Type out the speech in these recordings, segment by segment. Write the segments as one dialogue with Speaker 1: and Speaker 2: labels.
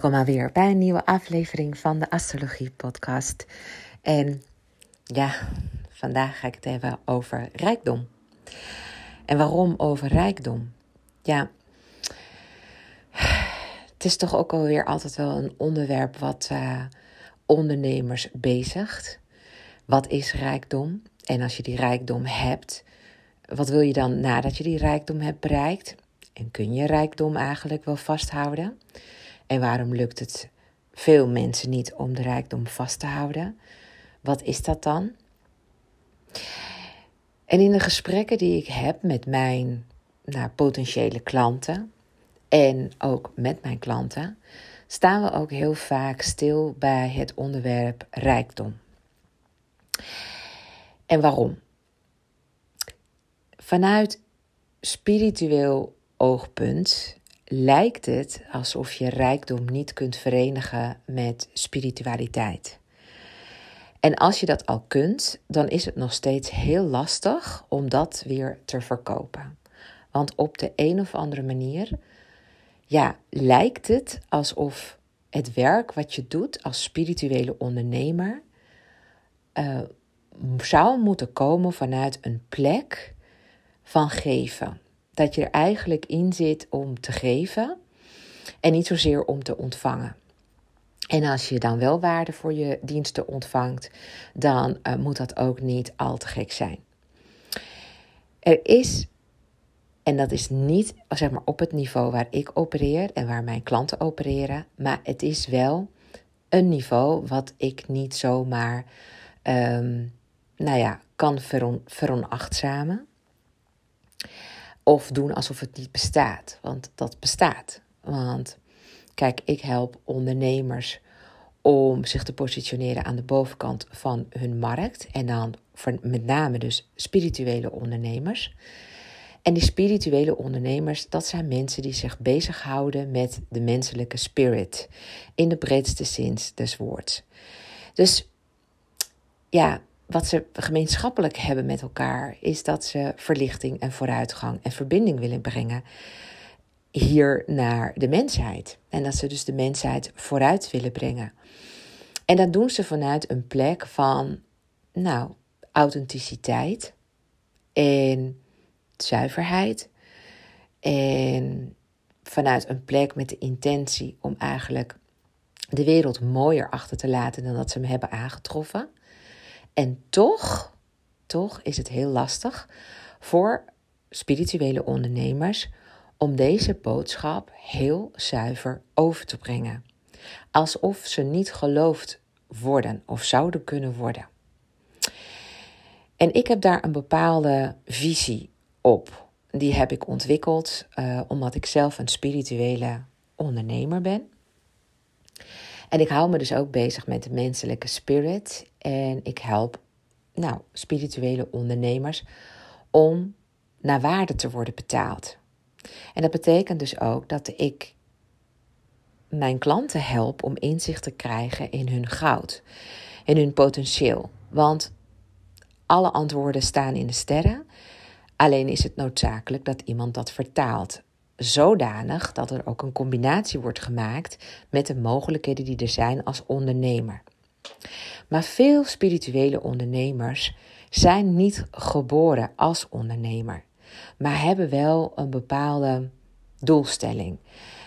Speaker 1: Welkom alweer bij een nieuwe aflevering van de Astrologie Podcast. En ja, vandaag ga ik het hebben over rijkdom. En waarom over rijkdom? Ja, het is toch ook alweer altijd wel een onderwerp wat uh, ondernemers bezigt. Wat is rijkdom? En als je die rijkdom hebt, wat wil je dan nadat je die rijkdom hebt bereikt? En kun je rijkdom eigenlijk wel vasthouden? En waarom lukt het veel mensen niet om de rijkdom vast te houden? Wat is dat dan? En in de gesprekken die ik heb met mijn nou, potentiële klanten en ook met mijn klanten, staan we ook heel vaak stil bij het onderwerp rijkdom. En waarom? Vanuit spiritueel oogpunt lijkt het alsof je rijkdom niet kunt verenigen met spiritualiteit. En als je dat al kunt, dan is het nog steeds heel lastig om dat weer te verkopen. Want op de een of andere manier, ja, lijkt het alsof het werk wat je doet als spirituele ondernemer uh, zou moeten komen vanuit een plek van geven dat je er eigenlijk in zit om te geven en niet zozeer om te ontvangen. En als je dan wel waarde voor je diensten ontvangt, dan uh, moet dat ook niet al te gek zijn. Er is, en dat is niet zeg maar, op het niveau waar ik opereer en waar mijn klanten opereren, maar het is wel een niveau wat ik niet zomaar, um, nou ja, kan veron, veronachtzamen. Of doen alsof het niet bestaat, want dat bestaat. Want kijk, ik help ondernemers om zich te positioneren aan de bovenkant van hun markt. En dan met name dus spirituele ondernemers. En die spirituele ondernemers, dat zijn mensen die zich bezighouden met de menselijke spirit. In de breedste zin des woords. Dus ja, wat ze gemeenschappelijk hebben met elkaar, is dat ze verlichting en vooruitgang en verbinding willen brengen hier naar de mensheid. En dat ze dus de mensheid vooruit willen brengen. En dat doen ze vanuit een plek van, nou, authenticiteit en zuiverheid. En vanuit een plek met de intentie om eigenlijk de wereld mooier achter te laten dan dat ze hem hebben aangetroffen. En toch, toch is het heel lastig voor spirituele ondernemers om deze boodschap heel zuiver over te brengen. Alsof ze niet geloofd worden of zouden kunnen worden. En ik heb daar een bepaalde visie op. Die heb ik ontwikkeld uh, omdat ik zelf een spirituele ondernemer ben. En ik hou me dus ook bezig met de menselijke spirit. En ik help nou, spirituele ondernemers om naar waarde te worden betaald. En dat betekent dus ook dat ik mijn klanten help om inzicht te krijgen in hun goud, in hun potentieel. Want alle antwoorden staan in de sterren. Alleen is het noodzakelijk dat iemand dat vertaalt zodanig dat er ook een combinatie wordt gemaakt met de mogelijkheden die er zijn als ondernemer. Maar veel spirituele ondernemers zijn niet geboren als ondernemer, maar hebben wel een bepaalde doelstelling,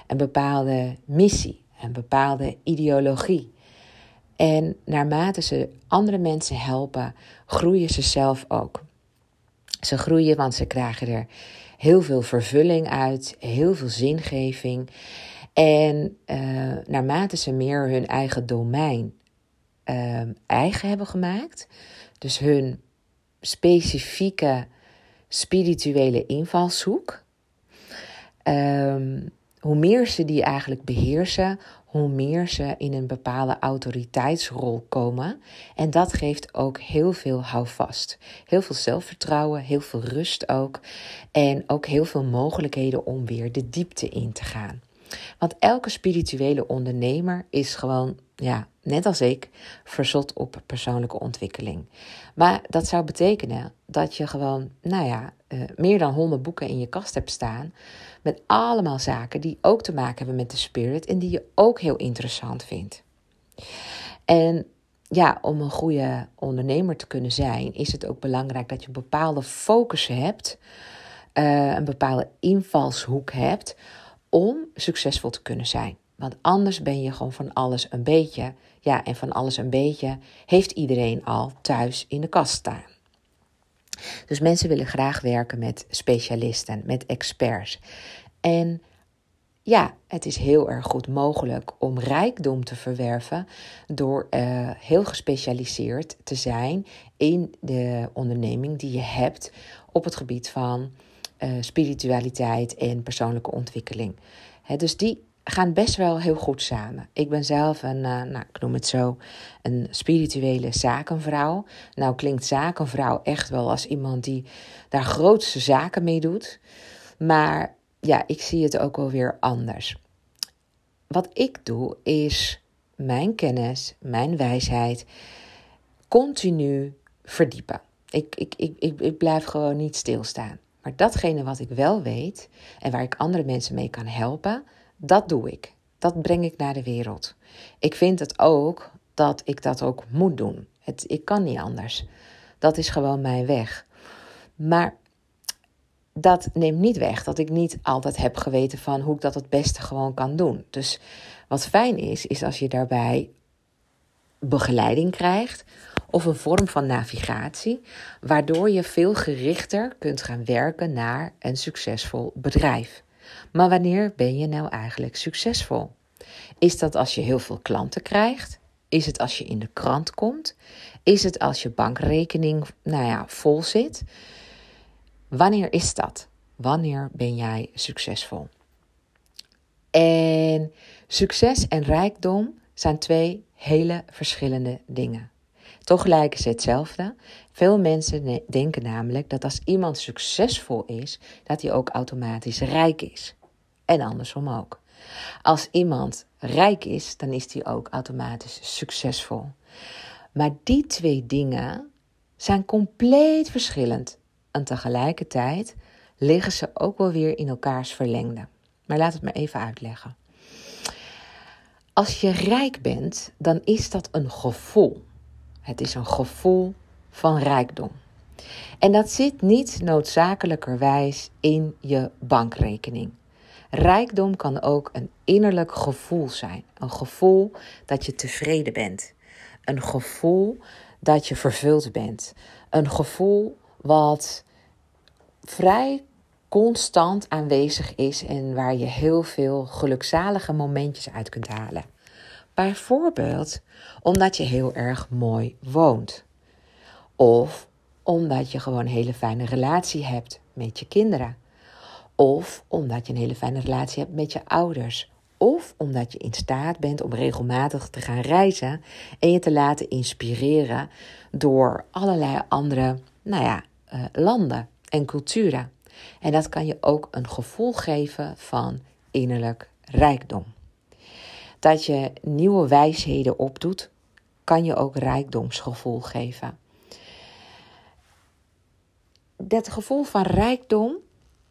Speaker 1: een bepaalde missie, een bepaalde ideologie. En naarmate ze andere mensen helpen, groeien ze zelf ook. Ze groeien, want ze krijgen er heel veel vervulling uit, heel veel zingeving. En uh, naarmate ze meer hun eigen domein uh, eigen hebben gemaakt, dus hun specifieke spirituele invalshoek, um, hoe meer ze die eigenlijk beheersen, hoe meer ze in een bepaalde autoriteitsrol komen. En dat geeft ook heel veel houvast. Heel veel zelfvertrouwen, heel veel rust ook. En ook heel veel mogelijkheden om weer de diepte in te gaan. Want elke spirituele ondernemer is gewoon, ja, net als ik, verzot op persoonlijke ontwikkeling. Maar dat zou betekenen dat je gewoon, nou ja, eh, meer dan 100 boeken in je kast hebt staan. Met allemaal zaken die ook te maken hebben met de spirit en die je ook heel interessant vindt. En ja, om een goede ondernemer te kunnen zijn, is het ook belangrijk dat je een bepaalde focus hebt, uh, een bepaalde invalshoek hebt om succesvol te kunnen zijn. Want anders ben je gewoon van alles een beetje. Ja, en van alles een beetje heeft iedereen al thuis in de kast staan. Dus mensen willen graag werken met specialisten, met experts. En ja, het is heel erg goed mogelijk om rijkdom te verwerven door uh, heel gespecialiseerd te zijn in de onderneming die je hebt op het gebied van uh, spiritualiteit en persoonlijke ontwikkeling. dus die gaan best wel heel goed samen. Ik ben zelf een, uh, nou, ik noem het zo, een spirituele zakenvrouw. Nou klinkt zakenvrouw echt wel als iemand die daar grootste zaken mee doet. Maar ja, ik zie het ook wel weer anders. Wat ik doe is mijn kennis, mijn wijsheid continu verdiepen. Ik, ik, ik, ik, ik blijf gewoon niet stilstaan. Maar datgene wat ik wel weet en waar ik andere mensen mee kan helpen, dat doe ik. Dat breng ik naar de wereld. Ik vind het ook dat ik dat ook moet doen. Het, ik kan niet anders. Dat is gewoon mijn weg. Maar dat neemt niet weg dat ik niet altijd heb geweten van hoe ik dat het beste gewoon kan doen. Dus wat fijn is, is als je daarbij begeleiding krijgt of een vorm van navigatie, waardoor je veel gerichter kunt gaan werken naar een succesvol bedrijf. Maar wanneer ben je nou eigenlijk succesvol? Is dat als je heel veel klanten krijgt? Is het als je in de krant komt? Is het als je bankrekening nou ja, vol zit? Wanneer is dat? Wanneer ben jij succesvol? En succes en rijkdom zijn twee hele verschillende dingen. Toch lijken ze hetzelfde. Veel mensen denken namelijk dat als iemand succesvol is, dat hij ook automatisch rijk is. En andersom ook. Als iemand rijk is, dan is hij ook automatisch succesvol. Maar die twee dingen zijn compleet verschillend. En tegelijkertijd liggen ze ook wel weer in elkaars verlengde. Maar laat het me even uitleggen. Als je rijk bent, dan is dat een gevoel. Het is een gevoel van rijkdom. En dat zit niet noodzakelijkerwijs in je bankrekening. Rijkdom kan ook een innerlijk gevoel zijn. Een gevoel dat je tevreden bent. Een gevoel dat je vervuld bent. Een gevoel wat vrij constant aanwezig is en waar je heel veel gelukzalige momentjes uit kunt halen. Bijvoorbeeld omdat je heel erg mooi woont. Of omdat je gewoon een hele fijne relatie hebt met je kinderen. Of omdat je een hele fijne relatie hebt met je ouders. Of omdat je in staat bent om regelmatig te gaan reizen en je te laten inspireren door allerlei andere nou ja, uh, landen en culturen. En dat kan je ook een gevoel geven van innerlijk rijkdom. Dat je nieuwe wijsheden opdoet, kan je ook rijkdomsgevoel geven. Dat gevoel van rijkdom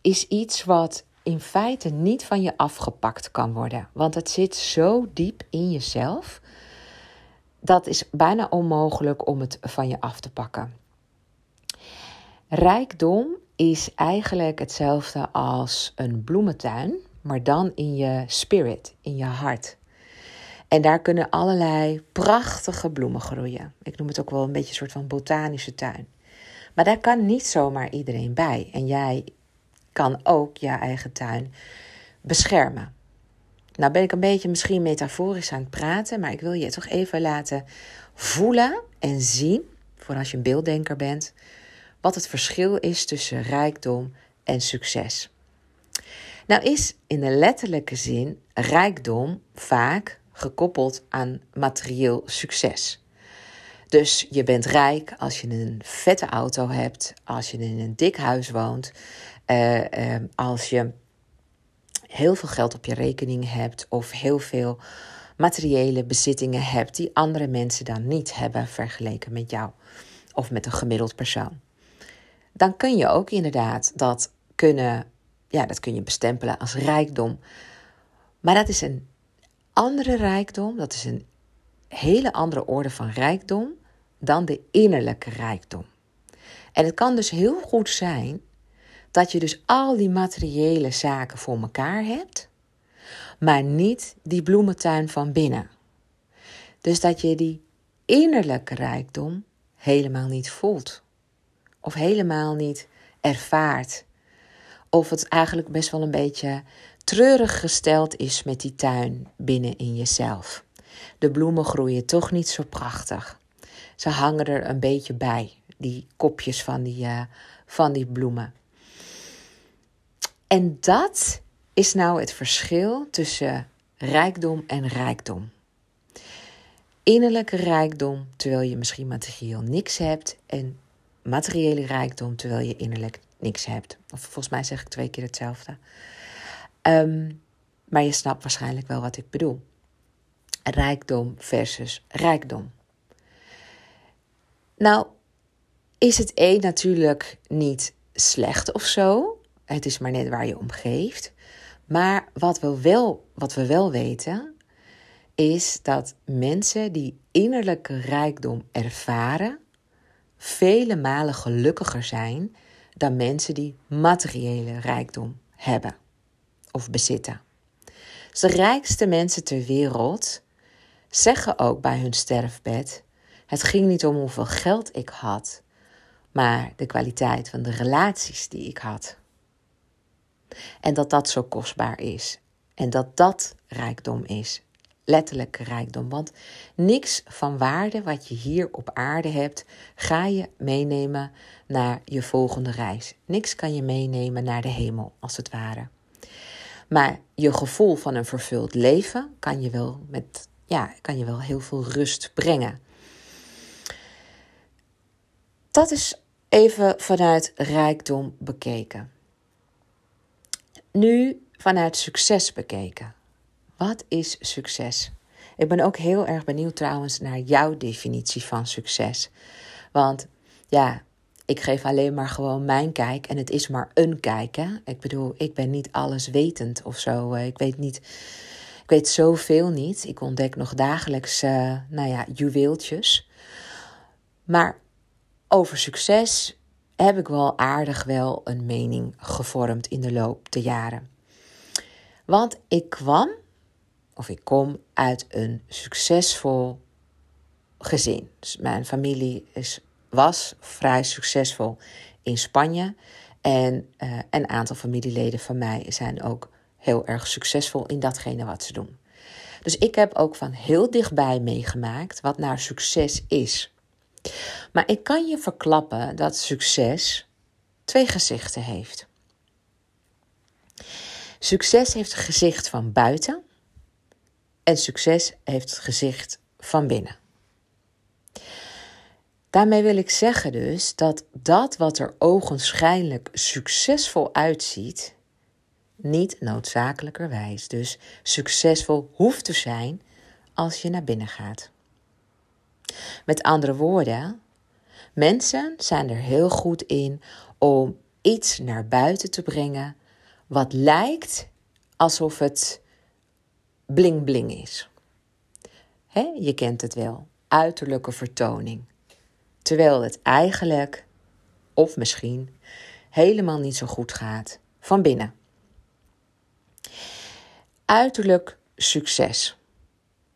Speaker 1: is iets wat in feite niet van je afgepakt kan worden. Want het zit zo diep in jezelf. Dat is bijna onmogelijk om het van je af te pakken. Rijkdom is eigenlijk hetzelfde als een bloementuin, maar dan in je spirit, in je hart. En daar kunnen allerlei prachtige bloemen groeien. Ik noem het ook wel een beetje een soort van botanische tuin. Maar daar kan niet zomaar iedereen bij. En jij kan ook je eigen tuin beschermen. Nou ben ik een beetje misschien metaforisch aan het praten, maar ik wil je toch even laten voelen en zien, voor als je een beelddenker bent, wat het verschil is tussen rijkdom en succes. Nou is in de letterlijke zin rijkdom vaak gekoppeld aan materieel succes. Dus je bent rijk als je een vette auto hebt, als je in een dik huis woont, uh, als je heel veel geld op je rekening hebt of heel veel materiële bezittingen hebt die andere mensen dan niet hebben vergeleken met jou of met een gemiddeld persoon. dan kun je ook inderdaad dat kunnen, ja, dat kun je bestempelen als rijkdom. Maar dat is een andere rijkdom, dat is een hele andere orde van rijkdom dan de innerlijke rijkdom. En het kan dus heel goed zijn dat je dus al die materiële zaken voor elkaar hebt, maar niet die bloementuin van binnen. Dus dat je die innerlijke rijkdom helemaal niet voelt. Of helemaal niet ervaart. Of het eigenlijk best wel een beetje treurig gesteld is met die tuin binnen in jezelf. De bloemen groeien toch niet zo prachtig. Ze hangen er een beetje bij, die kopjes van die, uh, van die bloemen. En dat is nou het verschil tussen rijkdom en rijkdom. Innerlijke rijkdom terwijl je misschien materieel niks hebt en materiële rijkdom terwijl je innerlijk niks hebt. Of volgens mij zeg ik twee keer hetzelfde. Ehm, maar je snapt waarschijnlijk wel wat ik bedoel. Rijkdom versus rijkdom. Nou, is het een natuurlijk niet slecht of zo. Het is maar net waar je om geeft. Maar wat we wel, wat we wel weten, is dat mensen die innerlijke rijkdom ervaren, vele malen gelukkiger zijn dan mensen die materiële rijkdom hebben of bezitten. Dus de rijkste mensen ter wereld zeggen ook bij hun sterfbed: Het ging niet om hoeveel geld ik had, maar de kwaliteit van de relaties die ik had. En dat dat zo kostbaar is. En dat dat rijkdom is. Letterlijke rijkdom. Want niks van waarde wat je hier op aarde hebt, ga je meenemen naar je volgende reis. Niks kan je meenemen naar de hemel, als het ware. Maar je gevoel van een vervuld leven kan je wel, met, ja, kan je wel heel veel rust brengen. Dat is even vanuit rijkdom bekeken. Nu vanuit succes bekeken. Wat is succes? Ik ben ook heel erg benieuwd trouwens naar jouw definitie van succes. Want ja, ik geef alleen maar gewoon mijn kijk en het is maar een kijk. Hè? Ik bedoel, ik ben niet alles wetend of zo. Ik weet niet, ik weet zoveel niet. Ik ontdek nog dagelijks, uh, nou ja, juweeltjes. Maar over succes heb ik wel aardig wel een mening gevormd in de loop der jaren. Want ik kwam, of ik kom uit een succesvol gezin. Dus mijn familie is, was vrij succesvol in Spanje. En uh, een aantal familieleden van mij zijn ook heel erg succesvol in datgene wat ze doen. Dus ik heb ook van heel dichtbij meegemaakt wat nou succes is. Maar ik kan je verklappen dat succes twee gezichten heeft. Succes heeft het gezicht van buiten en succes heeft het gezicht van binnen. Daarmee wil ik zeggen dus dat dat wat er ogenschijnlijk succesvol uitziet, niet noodzakelijkerwijs dus succesvol hoeft te zijn als je naar binnen gaat. Met andere woorden, mensen zijn er heel goed in om iets naar buiten te brengen wat lijkt alsof het bling bling is. je kent het wel, uiterlijke vertoning. Terwijl het eigenlijk, of misschien, helemaal niet zo goed gaat van binnen. Uiterlijk succes.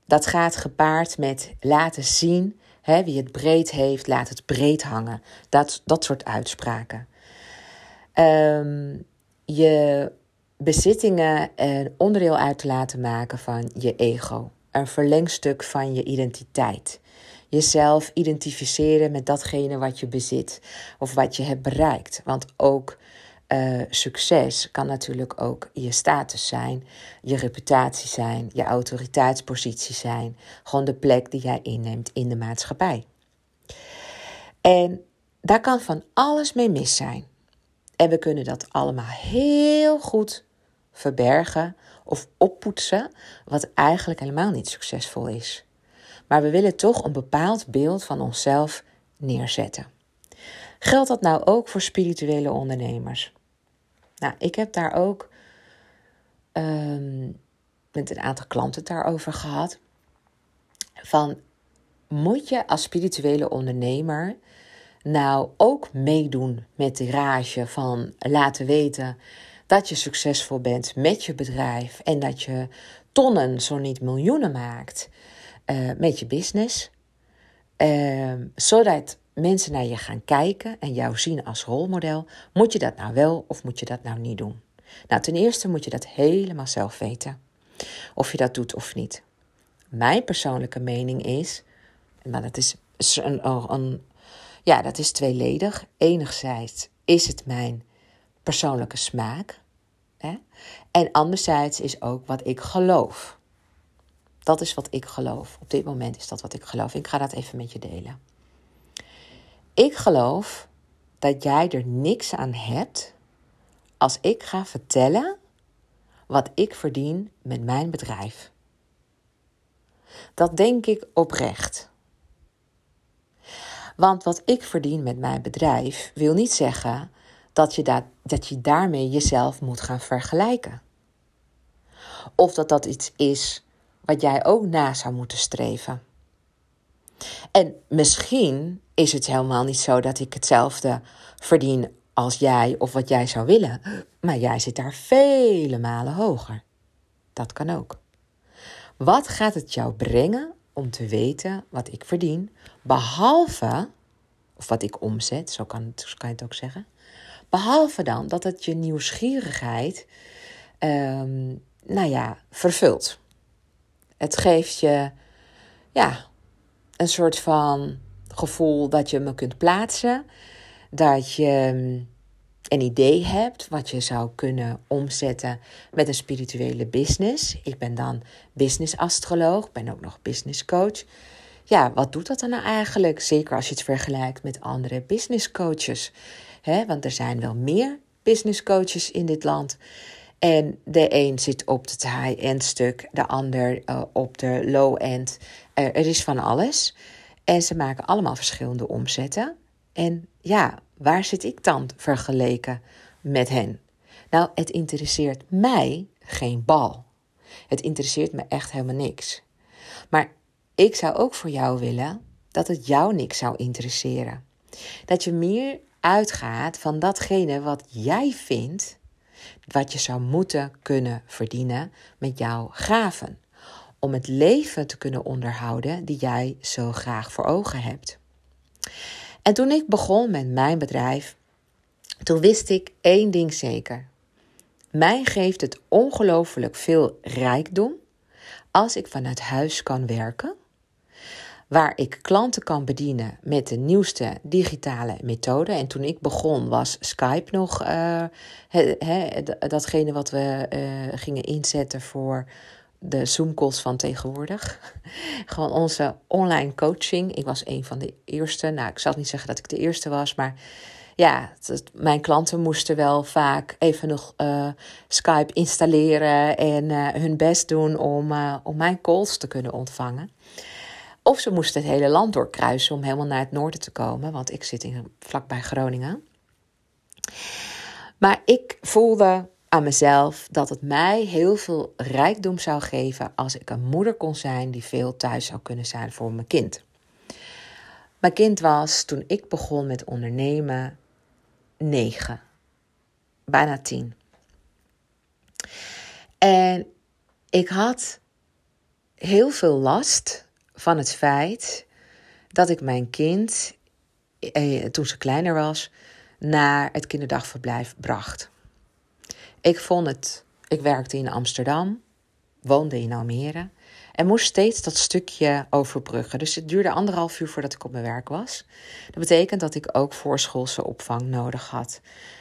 Speaker 1: Dat gaat gepaard met laten zien hè, wie het breed heeft, laat het breed hangen. Dat, dat soort uitspraken. Um, je bezittingen een onderdeel uit te laten maken van je ego. Een verlengstuk van je identiteit. Jezelf identificeren met datgene wat je bezit of wat je hebt bereikt. Want ook uh, succes kan natuurlijk ook je status zijn, je reputatie zijn, je autoriteitspositie zijn. Gewoon de plek die jij inneemt in de maatschappij. En daar kan van alles mee mis zijn. En we kunnen dat allemaal heel goed verbergen of oppoetsen, wat eigenlijk helemaal niet succesvol is. Maar we willen toch een bepaald beeld van onszelf neerzetten. Geldt dat nou ook voor spirituele ondernemers? Nou, ik heb daar ook um, met een aantal klanten daarover gehad. Van moet je als spirituele ondernemer nou ook meedoen met de rage van laten weten dat je succesvol bent met je bedrijf en dat je tonnen, zo niet miljoenen maakt uh, met je business, uh, zodat mensen naar je gaan kijken en jou zien als rolmodel. Moet je dat nou wel of moet je dat nou niet doen? Nou, ten eerste moet je dat helemaal zelf weten. Of je dat doet of niet. Mijn persoonlijke mening is, maar dat is een, een, ja, dat is tweeledig. Enerzijds is het mijn persoonlijke smaak. Hè? En anderzijds is ook wat ik geloof. Dat is wat ik geloof. Op dit moment is dat wat ik geloof. Ik ga dat even met je delen. Ik geloof dat jij er niks aan hebt als ik ga vertellen wat ik verdien met mijn bedrijf. Dat denk ik oprecht. Want wat ik verdien met mijn bedrijf wil niet zeggen dat je, dat, dat je daarmee jezelf moet gaan vergelijken. Of dat dat iets is wat jij ook na zou moeten streven. En misschien is het helemaal niet zo dat ik hetzelfde verdien als jij of wat jij zou willen, maar jij zit daar vele malen hoger. Dat kan ook. Wat gaat het jou brengen om te weten wat ik verdien, behalve, of wat ik omzet, zo kan, kan je het ook zeggen, behalve dan dat het je nieuwsgierigheid, um, nou ja, vervult. Het geeft je, ja, een soort van gevoel dat je me kunt plaatsen, dat je ehm, een idee hebt wat je zou kunnen omzetten met een spirituele business. Ik ben dan business astroloog, ben ook nog business coach. Ja, wat doet dat dan nou eigenlijk? Zeker als je het vergelijkt met andere business coaches. He, want er zijn wel meer business coaches in dit land. En de een zit op het high-end stuk, de ander uh, op de low-end. Uh, er is van alles. En ze maken allemaal verschillende omzetten. En ja, waar zit ik dan vergeleken met hen? Nou, het interesseert mij geen bal. Het interesseert me echt helemaal niks. Maar ik zou ook voor jou willen dat het jou niks zou interesseren. Dat je meer uitgaat van datgene wat jij vindt, wat je zou moeten kunnen verdienen met jouw gaven. Om het leven te kunnen onderhouden die jij zo graag voor ogen hebt. En toen ik begon met mijn bedrijf, toen wist ik één ding zeker. Mij geeft het ongelooflijk veel rijkdom als ik vanuit huis kan werken, waar ik klanten kan bedienen met de nieuwste digitale methode. En toen ik begon was Skype nog uh, datgene wat we uh, gingen inzetten voor de Zoom-calls van tegenwoordig. Gewoon onze online coaching. Ik was een van de eerste. Nou, ik zal niet zeggen dat ik de eerste was, maar ja, mijn klanten moesten wel vaak even nog uh, Skype installeren en uh, hun best doen om, uh, om mijn calls te kunnen ontvangen. Of ze moesten het hele land doorkruisen om helemaal naar het noorden te komen, want ik zit in, vlakbij Groningen. Maar ik voelde aan mezelf dat het mij heel veel rijkdom zou geven als ik een moeder kon zijn die veel thuis zou kunnen zijn voor mijn kind. Mijn kind was toen ik begon met ondernemen negen, bijna tien. En ik had heel veel last van het feit dat ik mijn kind, eh, toen ze kleiner was, naar het kinderdagverblijf bracht. Ik vond het. Ik werkte in Amsterdam, woonde in Almere en moest steeds dat stukje overbruggen. Dus het duurde anderhalf uur voordat ik op mijn werk was. Dat betekent dat ik ook voorschoolse opvang nodig had.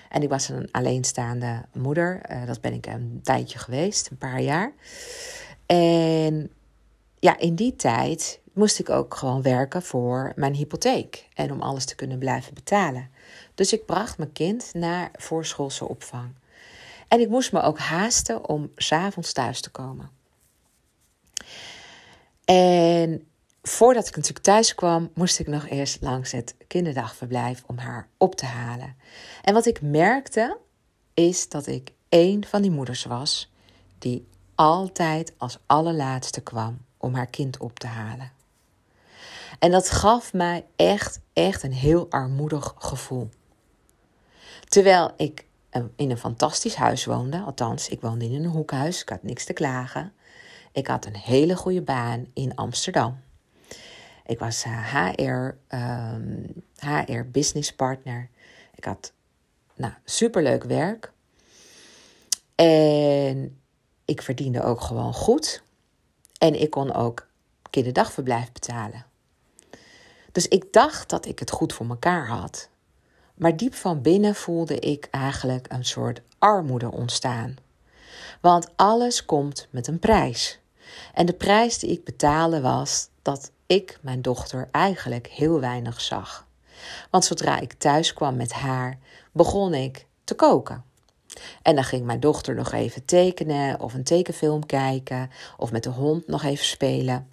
Speaker 1: En ik was een alleenstaande moeder. Uh, dat ben ik een tijdje geweest, een paar jaar. En ja, in die tijd moest ik ook gewoon werken voor mijn hypotheek en om alles te kunnen blijven betalen. Dus ik bracht mijn kind naar voorschoolse opvang. En ik moest me ook haasten om s'avonds thuis te komen. En voordat ik natuurlijk thuis kwam, moest ik nog eerst langs het kinderdagverblijf om haar op te halen. En wat ik merkte, is dat ik één van die moeders was die altijd als allerlaatste kwam om haar kind op te halen. En dat gaf mij echt, echt een heel armoedig gevoel. Terwijl ik in een fantastisch huis woonde, althans, ik woonde in een hoekhuis, ik had niks te klagen. Ik had een hele goede baan in Amsterdam. Ik was HR, uh, um, HR business partner. Ik had nou, superleuk werk. En ik verdiende ook gewoon goed. En ik kon ook kinderdagverblijf betalen. Dus ik dacht dat ik het goed voor mekaar had. Maar diep van binnen voelde ik eigenlijk een soort armoede ontstaan. Want alles komt met een prijs. En de prijs die ik betaalde was dat ik mijn dochter eigenlijk heel weinig zag. Want zodra ik thuis kwam met haar, begon ik te koken. En dan ging mijn dochter nog even tekenen of een tekenfilm kijken of met de hond nog even spelen.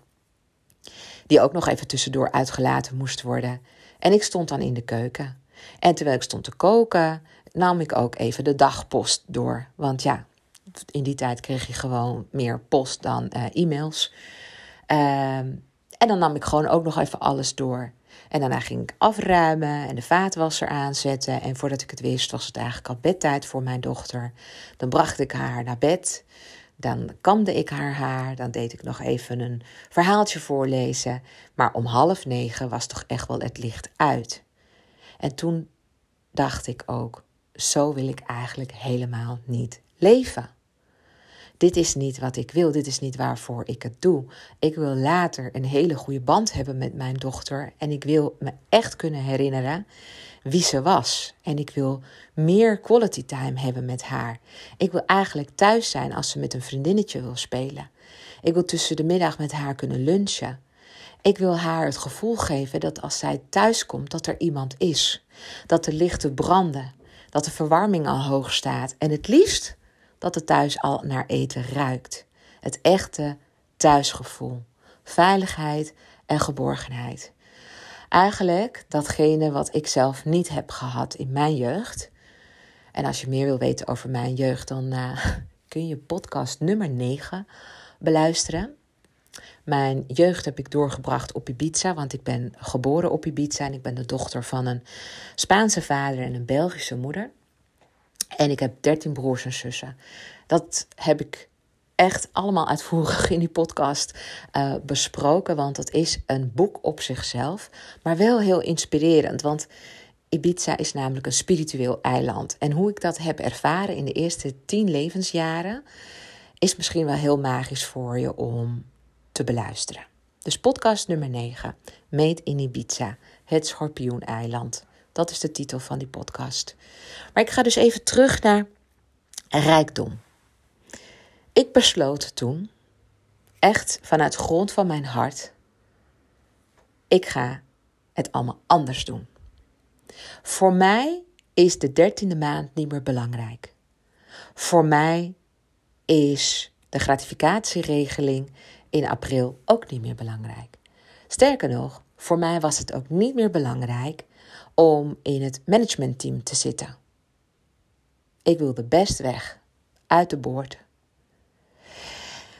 Speaker 1: Die ook nog even tussendoor uitgelaten moest worden. En ik stond dan in de keuken. En terwijl ik stond te koken, nam ik ook even de dagpost door. Want ja, in die tijd kreeg je gewoon meer post dan uh, e-mails. Ehm, en dan nam ik gewoon ook nog even alles door. En daarna ging ik afruimen en de vaatwasser aanzetten. En voordat ik het wist, was het eigenlijk al bedtijd voor mijn dochter. Dan bracht ik haar naar bed. Dan kamde ik haar haar. Dan deed ik nog even een verhaaltje voorlezen. Maar om half negen was toch echt wel het licht uit. En toen dacht ik ook: zo wil ik eigenlijk helemaal niet leven. Dit is niet wat ik wil, dit is niet waarvoor ik het doe. Ik wil later een hele goede band hebben met mijn dochter en ik wil me echt kunnen herinneren wie ze was. En ik wil meer quality time hebben met haar. Ik wil eigenlijk thuis zijn als ze met een vriendinnetje wil spelen. Ik wil tussen de middag met haar kunnen lunchen. Ik wil haar het gevoel geven dat als zij thuis komt, dat er iemand is. Dat de lichten branden. Dat de verwarming al hoog staat. En het liefst dat het thuis al naar eten ruikt. Het echte thuisgevoel. Veiligheid en geborgenheid. Eigenlijk datgene wat ik zelf niet heb gehad in mijn jeugd. En als je meer wil weten over mijn jeugd, dan uh, kun je podcast nummer 9 beluisteren. Mijn jeugd heb ik doorgebracht op Ibiza, want ik ben geboren op Ibiza en ik ben de dochter van een Spaanse vader en een Belgische moeder. En ik heb 13 broers en zussen. Dat heb ik echt allemaal uitvoerig in die podcast uh, besproken, want het is een boek op zichzelf, maar wel heel inspirerend. Want Ibiza is namelijk een spiritueel eiland. En hoe ik dat heb ervaren in de eerste tien levensjaren, is misschien wel heel magisch voor je om te beluisteren. Dus podcast nummer 9, Made in Ibiza, het schorpioeneiland. Dat is de titel van die podcast. Maar ik ga dus even terug naar rijkdom. Ik besloot toen, echt vanuit grond van mijn hart, ik ga het allemaal anders doen. Voor mij is de dertiende maand niet meer belangrijk. Voor mij is de gratificatieregeling in april ook niet meer belangrijk. Sterker nog, voor mij was het ook niet meer belangrijk om in het managementteam te zitten. Ik wilde best weg, uit de boord.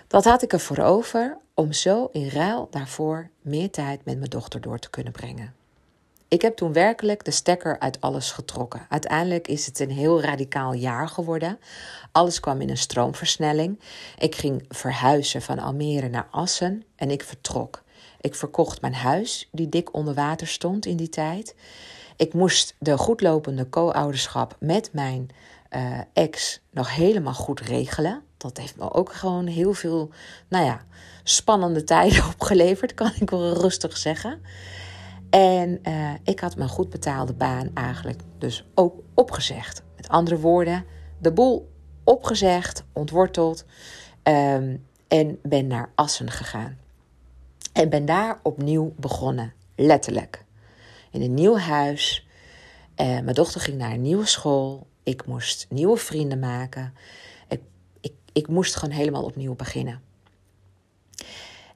Speaker 1: Dat had ik ervoor over om zo in ruil daarvoor meer tijd met mijn dochter door te kunnen brengen. Ik heb toen werkelijk de stekker uit alles getrokken. Uiteindelijk is het een heel radicaal jaar geworden. Alles kwam in een stroomversnelling. Ik ging verhuizen van Almere naar Assen en ik vertrok. Ik verkocht mijn huis, die dik onder water stond in die tijd. Ik moest de goedlopende co-ouderschap met mijn uh, ex nog helemaal goed regelen. Dat heeft me ook gewoon heel veel, nou ja, spannende tijden opgeleverd, kan ik wel rustig zeggen. En uh, ik had mijn goed betaalde baan eigenlijk dus ook opgezegd. Met andere woorden, de boel opgezegd, ontworteld um, en ben naar Assen gegaan. En ben daar opnieuw begonnen, letterlijk. In een nieuw huis. Uh, mijn dochter ging naar een nieuwe school. Ik moest nieuwe vrienden maken. Ik, ik, ik moest gewoon helemaal opnieuw beginnen.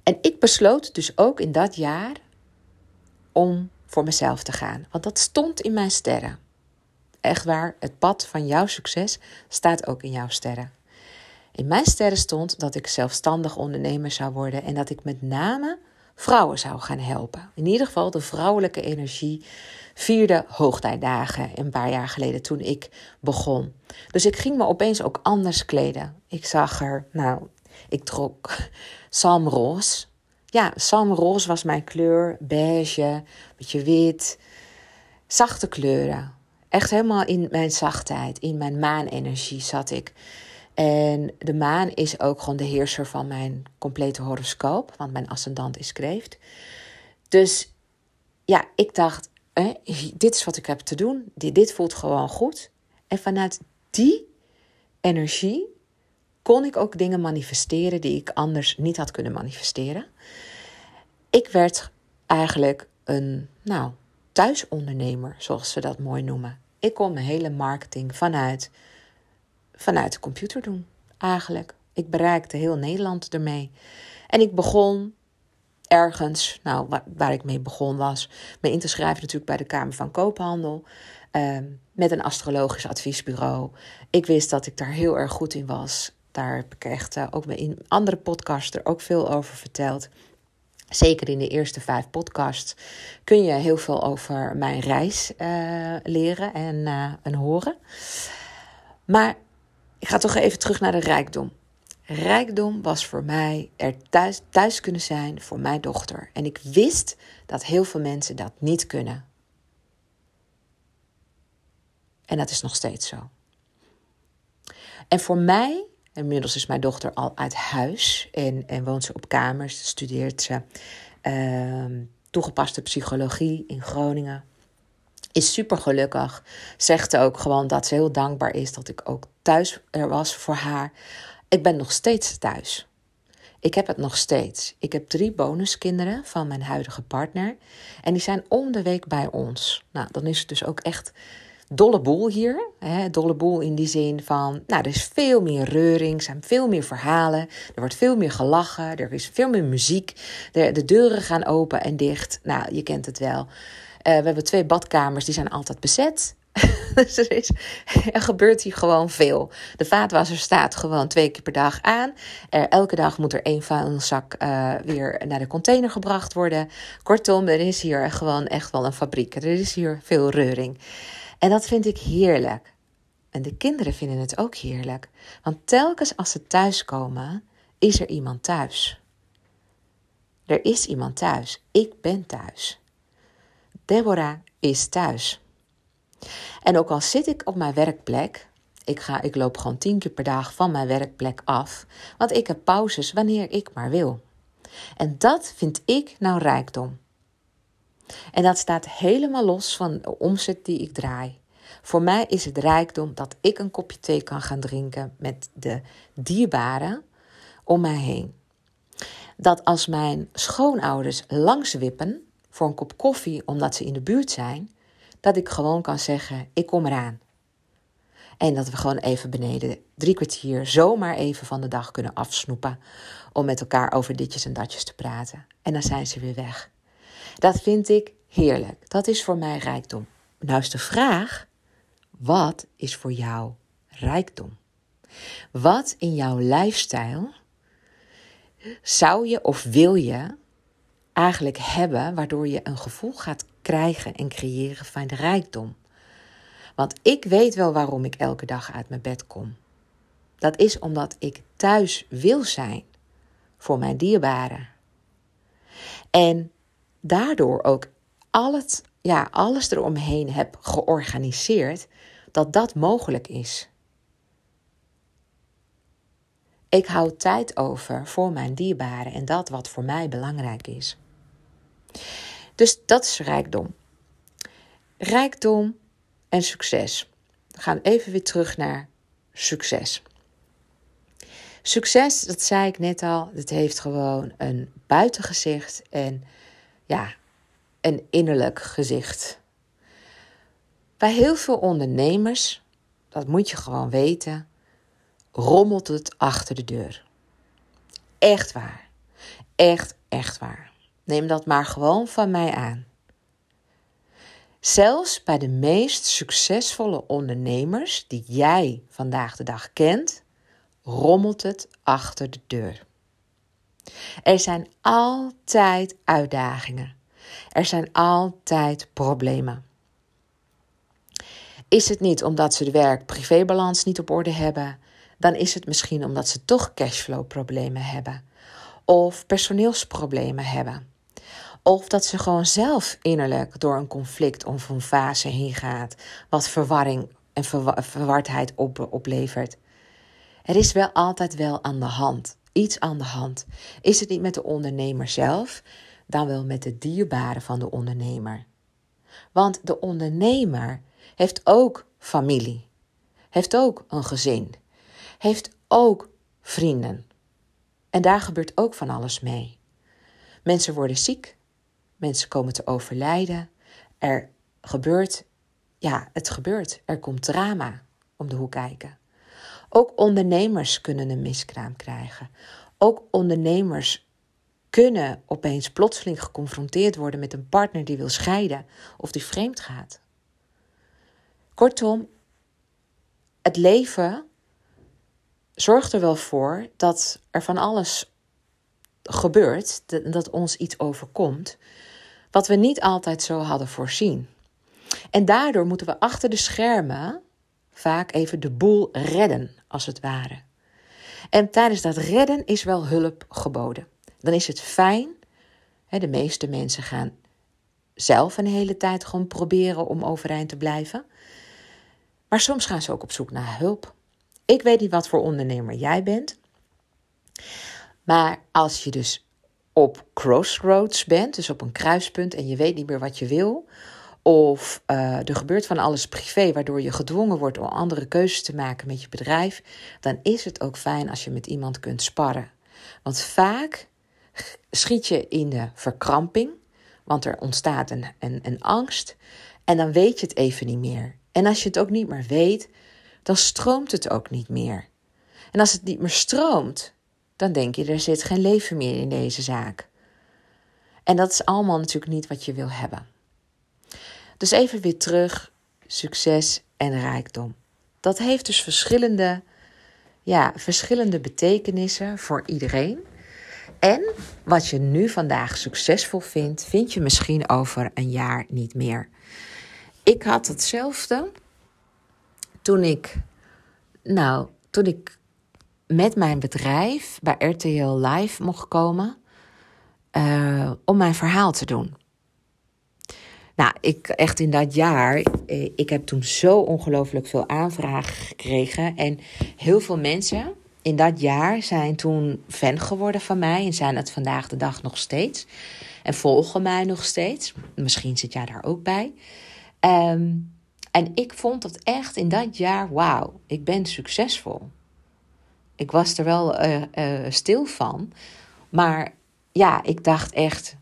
Speaker 1: En ik besloot dus ook in dat jaar om voor mezelf te gaan. Want dat stond in mijn sterren. Echt waar, het pad van jouw succes staat ook in jouw sterren. In mijn sterren stond dat ik zelfstandig ondernemer zou worden en dat ik met name vrouwen zou gaan helpen. In ieder geval de vrouwelijke energie vierde hoogtijdagen een paar jaar geleden toen ik begon. Dus ik ging me opeens ook anders kleden. Ik zag er, nou, ik trok salmroos. Ja, salmroos was mijn kleur, beige, beetje wit, zachte kleuren. Echt helemaal in mijn zachtheid, in mijn maanenergie zat ik. En de maan is ook gewoon de heerser van mijn complete horoscoop, want mijn ascendant is kreeft. Dus ja, ik dacht, dit is wat ik heb te doen. Dit voelt gewoon goed. En vanuit die energie kon ik ook dingen manifesteren die ik anders niet had kunnen manifesteren. Ik werd eigenlijk een, nou, thuisondernemer, zoals ze dat mooi noemen. Ik kon mijn hele marketing vanuit, vanuit de computer doen, eigenlijk. Ik bereikte heel Nederland ermee. En ik begon ergens, nou, waar, ik mee begon was, me in te schrijven natuurlijk bij de Kamer van Koophandel. Ehm, met een astrologisch adviesbureau. Ik wist dat ik daar heel erg goed in was. Daar heb ik echt uh, ook in andere podcasts er ook veel over verteld. Zeker in de eerste vijf podcasts kun je heel veel over mijn reis uh, leren en, uh, en horen. Maar ik ga toch even terug naar de rijkdom. Rijkdom was voor mij er thuis, thuis kunnen zijn voor mijn dochter. En ik wist dat heel veel mensen dat niet kunnen. En dat is nog steeds zo. En voor mij, inmiddels is mijn dochter al uit huis en, en woont ze op kamers, studeert ze uh, toegepaste psychologie in Groningen. Is super gelukkig. Zegt ook gewoon dat ze heel dankbaar is dat ik ook thuis er was voor haar. Ik ben nog steeds thuis. Ik heb het nog steeds. Ik heb drie bonuskinderen van mijn huidige partner. En die zijn om de week bij ons. Nou, dan is het dus ook echt dolle boel hier. Hè? Dolle boel in die zin van, nou, er is veel meer reuring, er zijn veel meer verhalen, er wordt veel meer gelachen, er is veel meer muziek, de, de deuren gaan open en dicht. Nou, je kent het wel. Uh, we hebben twee badkamers, die zijn altijd bezet. dus er, is, er gebeurt hier gewoon veel. De vaatwasser staat gewoon twee keer per dag aan. Er, elke dag moet er één vuilniszak uh, weer naar de container gebracht worden. Kortom, er is hier gewoon echt wel een fabriek. Er is hier veel reuring. En dat vind ik heerlijk. En de kinderen vinden het ook heerlijk. Want telkens als ze thuiskomen, is er iemand thuis. Er is iemand thuis. Ik ben thuis. Deborah is thuis. En ook al zit ik op mijn werkplek, ik, ga, ik loop gewoon tien keer per dag van mijn werkplek af, want ik heb pauzes wanneer ik maar wil. En dat vind ik nou rijkdom. En dat staat helemaal los van de omzet die ik draai. Voor mij is het rijkdom dat ik een kopje thee kan gaan drinken met de dierbaren om mij heen. Dat als mijn schoonouders langs wippen voor een kop koffie omdat ze in de buurt zijn, dat ik gewoon kan zeggen: ik kom eraan. En dat we gewoon even beneden drie kwartier zomaar even van de dag kunnen afsnoepen. Om met elkaar over ditjes en datjes te praten. En dan zijn ze weer weg. Dat vind ik heerlijk. Dat is voor mij rijkdom. Nou is de vraag: wat is voor jou rijkdom? Wat in jouw lifestyle zou je of wil je eigenlijk hebben waardoor je een gevoel gaat krijgen en creëren van rijkdom? Want ik weet wel waarom ik elke dag uit mijn bed kom. Dat is omdat ik thuis wil zijn voor mijn dierbaren. En daardoor ook al het, ja, alles eromheen heb georganiseerd, dat dat mogelijk is. Ik hou tijd over voor mijn dierbaren en dat wat voor mij belangrijk is. Dus dat is rijkdom. Rijkdom en succes. We gaan even weer terug naar succes. Succes, dat zei ik net al, het heeft gewoon een buitengezicht en ja, een innerlijk gezicht. Bij heel veel ondernemers, dat moet je gewoon weten, rommelt het achter de deur. Echt waar. echt, echt waar. Neem dat maar gewoon van mij aan. Zelfs bij de meest succesvolle ondernemers die jij vandaag de dag kent, rommelt het achter de deur. Er zijn altijd uitdagingen. Er zijn altijd problemen. Is het niet omdat ze de werk-privébalans niet op orde hebben, dan is het misschien omdat ze toch cashflow-problemen hebben of personeelsproblemen hebben. Of dat ze gewoon zelf innerlijk door een conflict of een fase heen gaat, wat verwarring en verwardheid op, oplevert. Er is wel altijd wel aan de hand, iets aan de hand. Is het niet met de ondernemer zelf, dan wel met de dierbaren van de ondernemer. Want de ondernemer heeft ook familie, heeft ook een gezin, heeft ook vrienden. En daar gebeurt ook van alles mee. Mensen worden ziek, mensen komen te overlijden. Er gebeurt, ja, het gebeurt. Er komt drama om de hoek kijken. Ook ondernemers kunnen een miskraam krijgen. Ook ondernemers kunnen opeens plotseling geconfronteerd worden met een partner die wil scheiden of die vreemd gaat. Kortom, het leven zorgt er wel voor dat er van alles gebeurt, dat ons iets overkomt, wat we niet altijd zo hadden voorzien. En daardoor moeten we achter de schermen vaak even de boel redden, als het ware. En tijdens dat redden is wel hulp geboden. Dan is het fijn, de meeste mensen gaan zelf een hele tijd gewoon proberen om overeind te blijven. Maar soms gaan ze ook op zoek naar hulp. Ik weet niet wat voor ondernemer jij bent. Maar als je dus op crossroads bent, dus op een kruispunt en je weet niet meer wat je wil, of uh, er gebeurt van alles privé waardoor je gedwongen wordt om andere keuzes te maken met je bedrijf, dan is het ook fijn als je met iemand kunt sparren. Want vaak schiet je in de verkramping, want er ontstaat een, een, een angst en dan weet je het even niet meer. En als je het ook niet meer weet, dan stroomt het ook niet meer. En als het niet meer stroomt, dan denk je er zit geen leven meer in deze zaak. En dat is allemaal natuurlijk niet wat je wil hebben. Dus even weer terug, succes en rijkdom. Dat heeft dus verschillende, ja, verschillende betekenissen voor iedereen. En wat je nu vandaag succesvol vindt, vind je misschien over een jaar niet meer. Ik had hetzelfde toen ik, nou, toen ik met mijn bedrijf bij RTL Live mocht komen uh, om mijn verhaal te doen. Nou, ik echt in dat jaar, eh, ik heb toen zo ongelooflijk veel aanvragen gekregen. En heel veel mensen in dat jaar zijn toen fan geworden van mij en zijn het vandaag de dag nog steeds. En volgen mij nog steeds. Misschien zit jij daar ook bij. Um, en ik vond dat echt in dat jaar, wauw, ik ben succesvol. Ik was er wel uh, uh, stil van. Maar ja, ik dacht echt,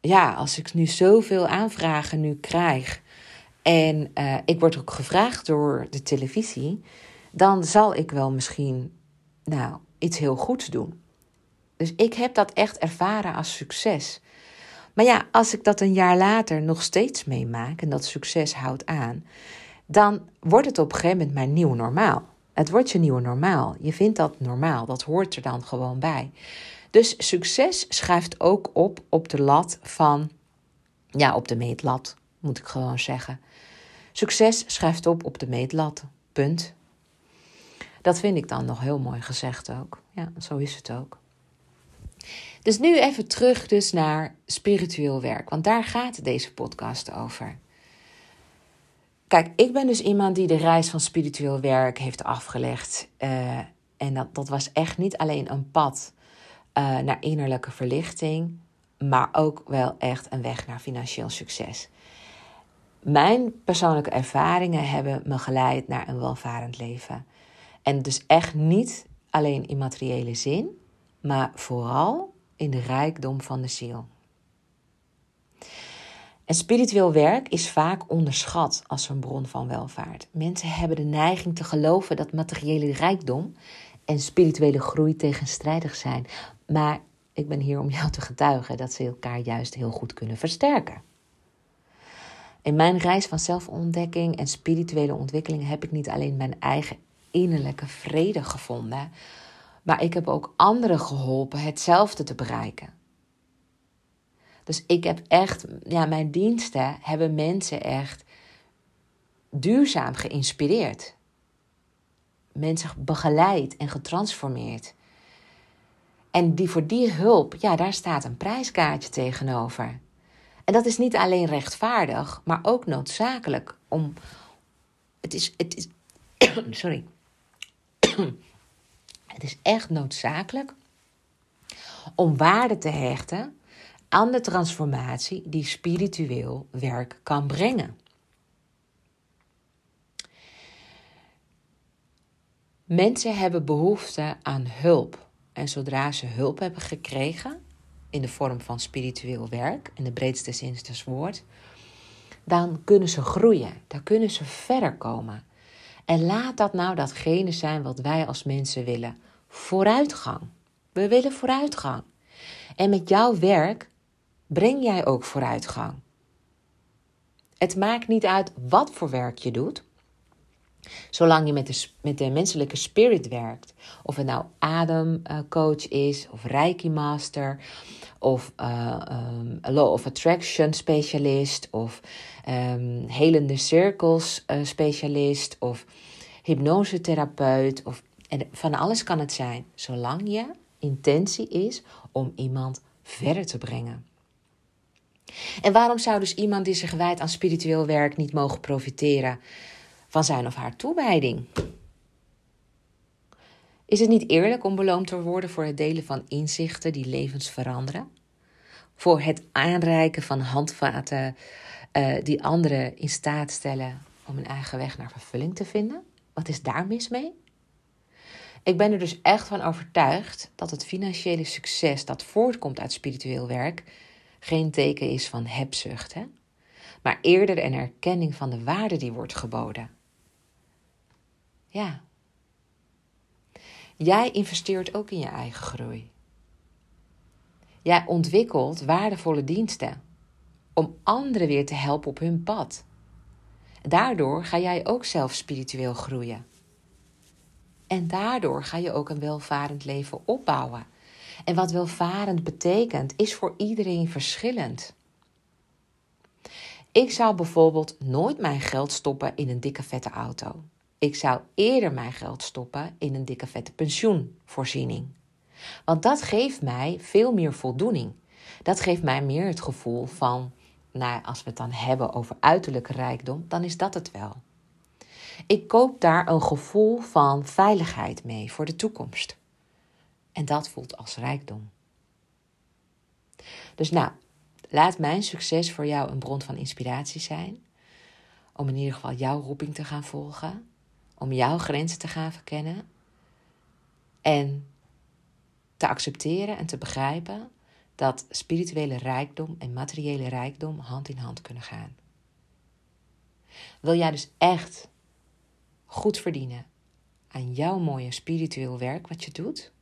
Speaker 1: ja, als ik nu zoveel aanvragen nu krijg en uh, ik word ook gevraagd door de televisie, dan zal ik wel misschien, nou, iets heel goeds doen. Dus ik heb dat echt ervaren als succes. Maar ja, als ik dat een jaar later nog steeds meemaak en dat succes houdt aan, dan wordt het op een gegeven moment mijn nieuw normaal. Het wordt je nieuwe normaal. Je vindt dat normaal. Dat hoort er dan gewoon bij. Dus succes schuift ook op op de lat van, ja, op de meetlat, moet ik gewoon zeggen. Succes schuift op op de meetlat. Punt. Dat vind ik dan nog heel mooi gezegd ook. Ja, zo is het ook. Dus nu even terug dus naar spiritueel werk, want daar gaat deze podcast over. Kijk, ik ben dus iemand die de reis van spiritueel werk heeft afgelegd. Uh, en dat, dat was echt niet alleen een pad uh, naar innerlijke verlichting, maar ook wel echt een weg naar financieel succes. Mijn persoonlijke ervaringen hebben me geleid naar een welvarend leven. En dus echt niet alleen in materiële zin, maar vooral in de rijkdom van de ziel. En spiritueel werk is vaak onderschat als een bron van welvaart. Mensen hebben de neiging te geloven dat materiële rijkdom en spirituele groei tegenstrijdig zijn. Maar Ik ben hier om jou te getuigen dat ze elkaar juist heel goed kunnen versterken. In mijn reis van zelfontdekking en spirituele ontwikkeling heb ik niet alleen mijn eigen innerlijke vrede gevonden, maar ik heb ook anderen geholpen hetzelfde te bereiken. Dus ik heb echt, ja, mijn diensten hebben mensen echt duurzaam geïnspireerd. Mensen begeleid en getransformeerd. En die voor die hulp, ja, daar staat een prijskaartje tegenover. En dat is niet alleen rechtvaardig, maar ook noodzakelijk om. Het is. Het is sorry. het is echt noodzakelijk om waarde te hechten aan de transformatie die spiritueel werk kan brengen. Mensen hebben behoefte aan hulp. En zodra ze hulp hebben gekregen, in de vorm van spiritueel werk, in de breedste zin des woord, dan kunnen ze groeien, dan kunnen ze verder komen. En laat dat nou datgene zijn wat wij als mensen willen: vooruitgang. We willen vooruitgang. En met jouw werk breng jij ook vooruitgang. Het maakt niet uit wat voor werk je doet, zolang je met de, met de menselijke spirit werkt. Of het nou ademcoach is, of reiki master, of uh, um, law of attraction specialist, of um, helende cirkels uh, specialist, of hypnosetherapeut, of en van alles kan het zijn, zolang je intentie is om iemand verder te brengen. En waarom zou dus iemand die zich wijdt aan spiritueel werk niet mogen profiteren van zijn of haar toewijding? Is het niet eerlijk om beloond te worden voor het delen van inzichten die levens veranderen? Voor het aanreiken van handvaten uh, die anderen in staat stellen om hun eigen weg naar vervulling te vinden? Wat is daar mis mee? Ik ben er dus echt van overtuigd dat het financiële succes dat voortkomt uit spiritueel werk geen teken is van hebzucht, hè? maar eerder een erkenning van de waarde die wordt geboden. Ja. Jij investeert ook in je eigen groei. Jij ontwikkelt waardevolle diensten om anderen weer te helpen op hun pad. Daardoor ga jij ook zelf spiritueel groeien. En daardoor ga je ook een welvarend leven opbouwen. En wat welvarend betekent, is voor iedereen verschillend. Ik zou bijvoorbeeld nooit mijn geld stoppen in een dikke vette auto. Ik zou eerder mijn geld stoppen in een dikke vette pensioenvoorziening. Want dat geeft mij veel meer voldoening. Dat geeft mij meer het gevoel van, nou, als we het dan hebben over uiterlijke rijkdom, dan is dat het wel. Ik koop daar een gevoel van veiligheid mee voor de toekomst. En dat voelt als rijkdom. Dus nou, laat mijn succes voor jou een bron van inspiratie zijn. Om in ieder geval jouw roeping te gaan volgen. Om jouw grenzen te gaan verkennen. En te accepteren en te begrijpen dat spirituele rijkdom en materiële rijkdom hand in hand kunnen gaan. Wil jij dus echt goed verdienen aan jouw mooie spiritueel werk wat je doet?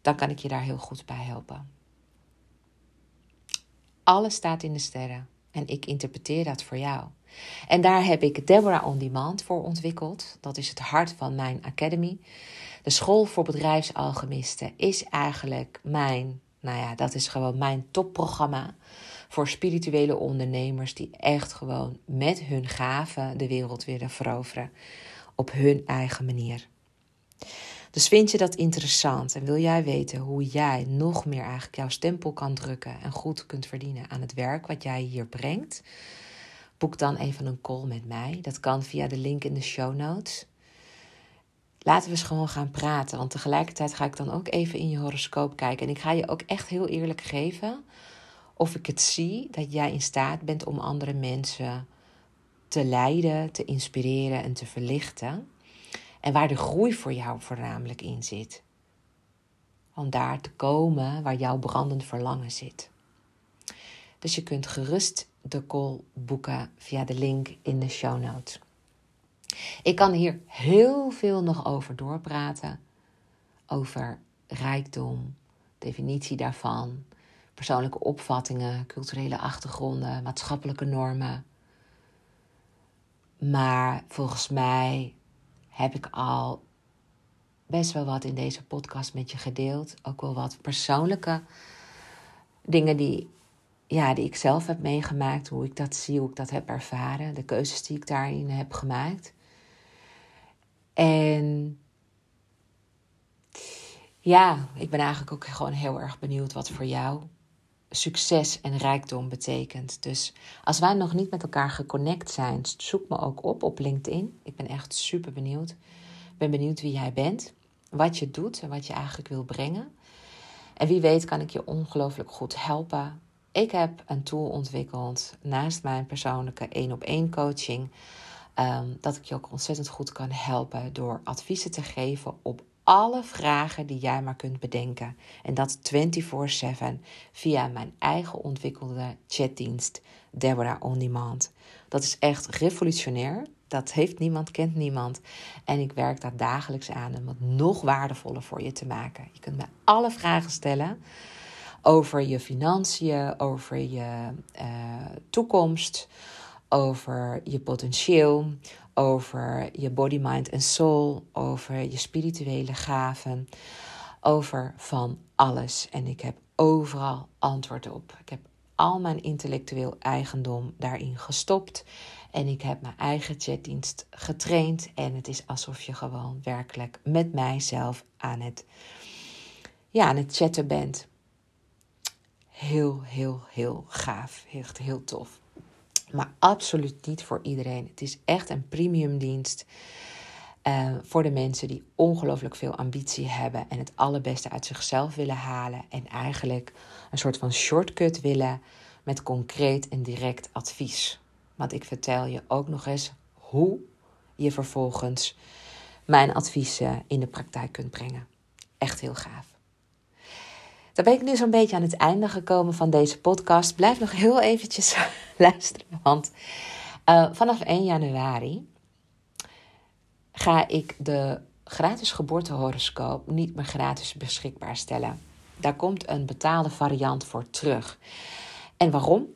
Speaker 1: Dan kan ik je daar heel goed bij helpen. Alles staat in de sterren en ik interpreteer dat voor jou. En daar heb ik Deborah On Demand voor ontwikkeld. Dat is het hart van mijn academy. De school voor bedrijfsalchemisten is eigenlijk mijn, nou ja, dat is gewoon mijn topprogramma voor spirituele ondernemers die echt gewoon met hun gaven de wereld willen veroveren op hun eigen manier. Dus vind je dat interessant en wil jij weten hoe jij nog meer eigenlijk jouw stempel kan drukken en goed kunt verdienen aan het werk wat jij hier brengt? Boek dan even een call met mij. Dat kan via de link in de show notes. Laten we eens gewoon gaan praten, want tegelijkertijd ga ik dan ook even in je horoscoop kijken. En ik ga je ook echt heel eerlijk geven of ik het zie dat jij in staat bent om andere mensen te leiden, te inspireren en te verlichten. En waar de groei voor jou voornamelijk in zit. Om daar te komen waar jouw brandend verlangen zit. Dus je kunt gerust de call boeken via de link in de show notes. Ik kan hier heel veel nog over doorpraten. Over rijkdom, definitie daarvan, persoonlijke opvattingen, culturele achtergronden, maatschappelijke normen. Maar volgens mij heb ik al best wel wat in deze podcast met je gedeeld. Ook wel wat persoonlijke dingen die, ja, die ik zelf heb meegemaakt. Hoe ik dat zie, hoe ik dat heb ervaren. De keuzes die ik daarin heb gemaakt. En ja, ik ben eigenlijk ook gewoon heel erg benieuwd wat voor jou succes en rijkdom betekent. Dus als wij nog niet met elkaar geconnect zijn, zoek me ook op op LinkedIn. Ik ben echt super benieuwd. Ik ben benieuwd wie jij bent, wat je doet en wat je eigenlijk wil brengen. En wie weet kan ik je ongelooflijk goed helpen. Ik heb een tool ontwikkeld naast mijn persoonlijke één op één coaching. Ehm, dat ik je ook ontzettend goed kan helpen door adviezen te geven op alle vragen die jij maar kunt bedenken. En dat 24/7 via mijn eigen ontwikkelde chatdienst Deborah On Demand. Dat is echt revolutionair. Dat heeft niemand, kent niemand. En ik werk daar dagelijks aan om het nog waardevoller voor je te maken. Je kunt me alle vragen stellen over je financiën, over je uh, toekomst, over je potentieel, over je body, mind en soul, over je spirituele gaven, over van alles. En ik heb overal antwoord op. Ik heb al mijn intellectueel eigendom daarin gestopt. En ik heb mijn eigen chatdienst getraind. En het is alsof je gewoon werkelijk met mijzelf aan het, ja, aan het chatten bent. Heel, heel, heel gaaf. Echt heel tof. Maar absoluut niet voor iedereen. Het is echt een premium dienst. Uh, voor de mensen die ongelooflijk veel ambitie hebben en het allerbeste uit zichzelf willen halen. En eigenlijk een soort van shortcut willen met concreet en direct advies. Want ik vertel je ook nog eens hoe je vervolgens mijn adviezen in de praktijk kunt brengen. Echt heel gaaf. Dan ben ik nu zo'n beetje aan het einde gekomen van deze podcast. Blijf nog heel eventjes luisteren, want uh, vanaf 1 januari ga ik de gratis geboortehoroscoop niet meer gratis beschikbaar stellen. Daar komt een betaalde variant voor terug. En waarom?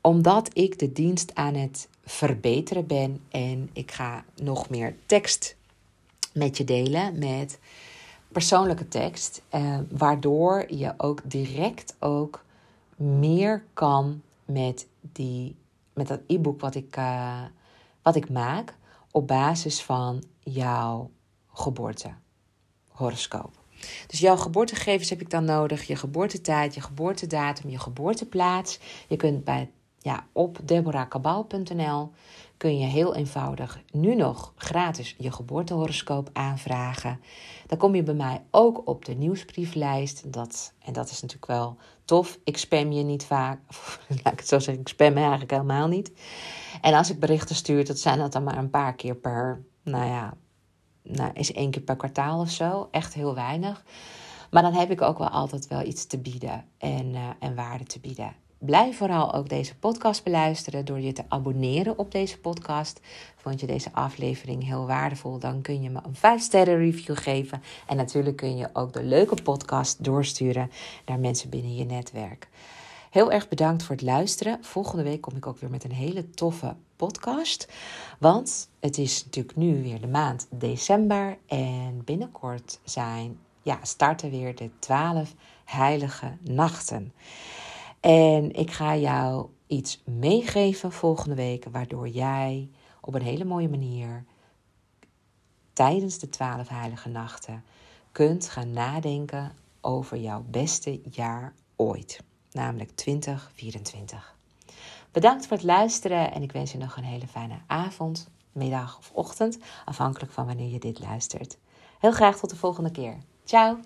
Speaker 1: Omdat ik de dienst aan het verbeteren ben en ik ga nog meer tekst met je delen met persoonlijke tekst, eh, waardoor je ook direct ook meer kan met, die, met dat e-book wat, ik, uh, wat ik maak op basis van jouw geboortehoroscoop. Dus jouw geboortegegevens heb ik dan nodig, je geboortetijd, je geboortedatum, je geboorteplaats. Je kunt bij, ja, op deborahkabau.nl kun je heel eenvoudig nu nog gratis je geboortehoroscoop aanvragen. Dan kom je bij mij ook op de nieuwsbrieflijst. Dat, en dat is natuurlijk wel tof. Ik spam je niet vaak. laat ik het zo zeggen, ik spam eigenlijk helemaal niet. En als ik berichten stuur, dat zijn dat dan maar een paar keer per, nou ja, nou, is één keer per kwartaal of zo. Echt heel weinig. Maar dan heb ik ook wel altijd wel iets te bieden en, uh, en waarde te bieden. Blijf vooral ook deze podcast beluisteren door je te abonneren op deze podcast. Vond je deze aflevering heel waardevol? Dan kun je me een 5 sterren review geven. En natuurlijk kun je ook de leuke podcast doorsturen naar mensen binnen je netwerk. Heel erg bedankt voor het luisteren. Volgende week kom ik ook weer met een hele toffe podcast. Want het is natuurlijk nu weer de maand december. En binnenkort zijn, ja, starten weer de 12 heilige nachten. En ik ga jou iets meegeven volgende week, waardoor jij op een hele mooie manier tijdens de twaalf heilige nachten kunt gaan nadenken over jouw beste jaar ooit, namelijk 2024. Bedankt voor het luisteren en ik wens je nog een hele fijne avond, middag of ochtend, afhankelijk van wanneer je dit luistert. Heel graag tot de volgende keer. Ciao!